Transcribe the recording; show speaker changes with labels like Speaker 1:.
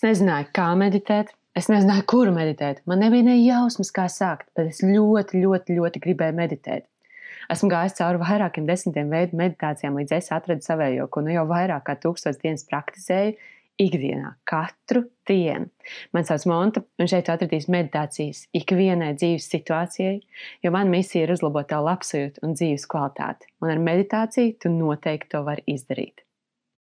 Speaker 1: Es nezināju, kā meditēt. Es nezināju, kuru meditēt. Man nebija ne jausmas, kā sākt, bet es ļoti, ļoti, ļoti gribēju meditēt. Esmu gājis cauri vairākiem desmitiem veidu meditācijām, līdz es atradu savējo, ko nu jau vairāk kā tūkstoš dienas praktizēju ikdienā, katru dienu. Man sauc Monta, un šeit atradīs meditācijas ikvienai dzīves situācijai, jo mana misija ir uzlabot tavu labsajūtu un dzīves kvalitāti. Un ar meditāciju tu noteikti to vari izdarīt.